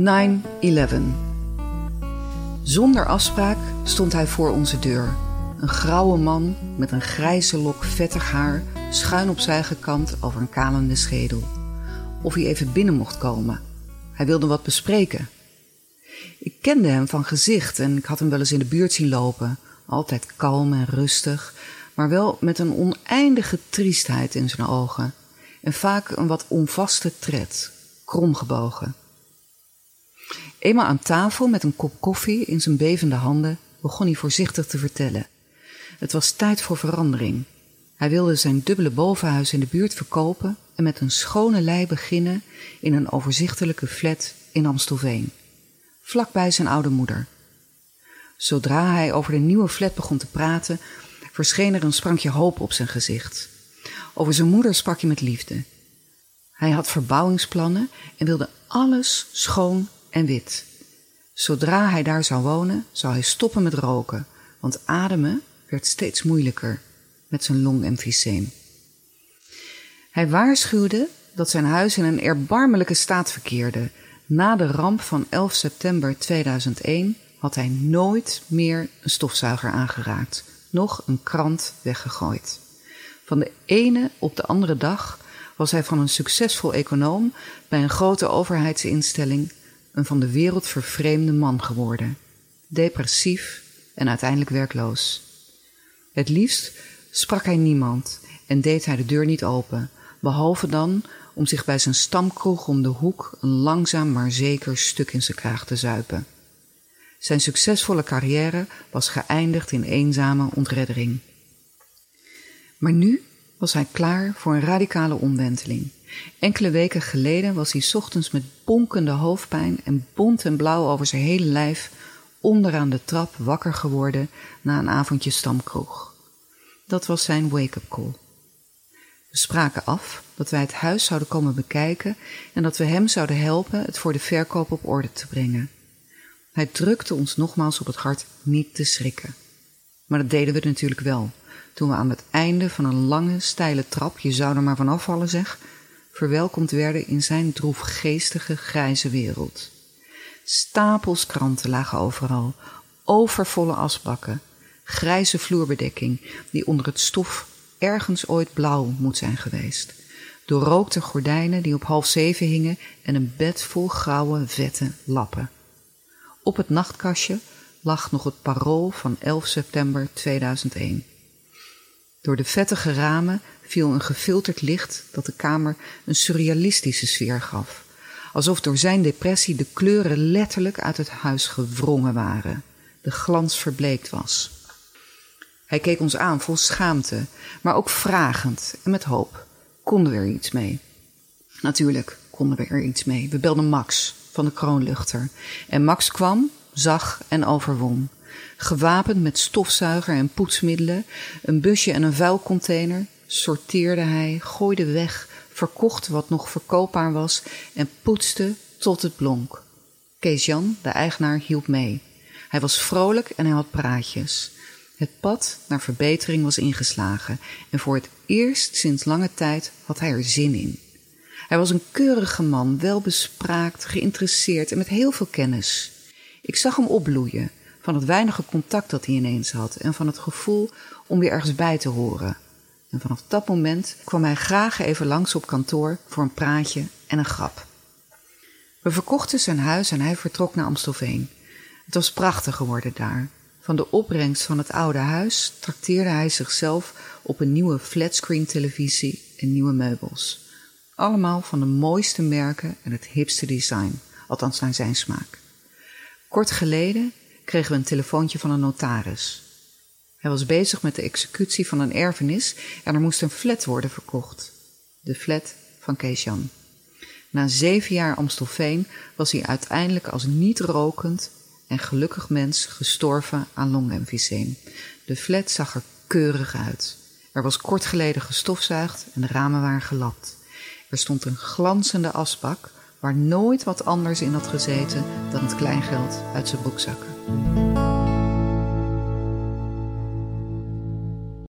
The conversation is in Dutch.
9-11. Zonder afspraak stond hij voor onze deur. Een grauwe man met een grijze lok vettig haar schuin opzij gekant over een kalende schedel. Of hij even binnen mocht komen. Hij wilde wat bespreken. Ik kende hem van gezicht en ik had hem wel eens in de buurt zien lopen. Altijd kalm en rustig, maar wel met een oneindige triestheid in zijn ogen. En vaak een wat onvaste tred, kromgebogen. Eenmaal aan tafel met een kop koffie in zijn bevende handen begon hij voorzichtig te vertellen. Het was tijd voor verandering. Hij wilde zijn dubbele bovenhuis in de buurt verkopen en met een schone lei beginnen in een overzichtelijke flat in Amstelveen, vlakbij zijn oude moeder. Zodra hij over de nieuwe flat begon te praten, verscheen er een sprankje hoop op zijn gezicht. Over zijn moeder sprak hij met liefde. Hij had verbouwingsplannen en wilde alles schoon en wit. Zodra hij daar zou wonen, zou hij stoppen met roken, want ademen werd steeds moeilijker met zijn longemfyseem. Hij waarschuwde dat zijn huis in een erbarmelijke staat verkeerde. Na de ramp van 11 september 2001 had hij nooit meer een stofzuiger aangeraakt, nog een krant weggegooid. Van de ene op de andere dag was hij van een succesvol econoom bij een grote overheidsinstelling een van de wereld vervreemde man geworden, depressief en uiteindelijk werkloos. Het liefst sprak hij niemand en deed hij de deur niet open, behalve dan om zich bij zijn stamkroeg om de hoek een langzaam maar zeker stuk in zijn kraag te zuipen. Zijn succesvolle carrière was geëindigd in eenzame ontreddering. Maar nu was hij klaar voor een radicale omwenteling. Enkele weken geleden was hij ochtends met bonkende hoofdpijn en bont en blauw over zijn hele lijf onderaan de trap wakker geworden na een avondje stamkroeg. Dat was zijn wake-up call. We spraken af dat wij het huis zouden komen bekijken en dat we hem zouden helpen het voor de verkoop op orde te brengen. Hij drukte ons nogmaals op het hart niet te schrikken. Maar dat deden we natuurlijk wel, toen we aan het einde van een lange, steile trap, je zou er maar van afvallen zeg, verwelkomd werden in zijn droefgeestige grijze wereld. Stapels kranten lagen overal, overvolle asbakken, grijze vloerbedekking die onder het stof ergens ooit blauw moet zijn geweest, doorrookte gordijnen die op half zeven hingen en een bed vol grauwe, vette lappen. Op het nachtkastje lag nog het parool van 11 september 2001. Door de vettige ramen viel een gefilterd licht dat de kamer een surrealistische sfeer gaf. Alsof door zijn depressie de kleuren letterlijk uit het huis gewrongen waren. De glans verbleekt was. Hij keek ons aan vol schaamte, maar ook vragend en met hoop. Konden we er iets mee? Natuurlijk konden we er iets mee. We belden Max van de kroonluchter. En Max kwam, zag en overwon. Gewapend met stofzuiger en poetsmiddelen, een busje en een vuilcontainer, sorteerde hij, gooide weg, verkocht wat nog verkoopbaar was en poetste tot het blonk. Kees Jan, de eigenaar, hielp mee. Hij was vrolijk en hij had praatjes. Het pad naar verbetering was ingeslagen en voor het eerst sinds lange tijd had hij er zin in. Hij was een keurige man, welbespraakt, geïnteresseerd en met heel veel kennis. Ik zag hem opbloeien van het weinige contact dat hij ineens had en van het gevoel om weer ergens bij te horen. En vanaf dat moment kwam hij graag even langs op kantoor voor een praatje en een grap. We verkochten zijn huis en hij vertrok naar Amstelveen. Het was prachtig geworden daar. Van de opbrengst van het oude huis trakteerde hij zichzelf op een nieuwe flatscreen televisie en nieuwe meubels. Allemaal van de mooiste merken en het hipste design, althans naar zijn smaak. Kort geleden kregen we een telefoontje van een notaris. Hij was bezig met de executie van een erfenis en er moest een flat worden verkocht. De flat van Kees Jan. Na zeven jaar Amstelveen was hij uiteindelijk als niet rokend en gelukkig mens gestorven aan longemfyseem. De flat zag er keurig uit. Er was kort geleden gestofzuigd en de ramen waren gelapt. Er stond een glanzende asbak waar nooit wat anders in had gezeten dan het kleingeld uit zijn broekzakken.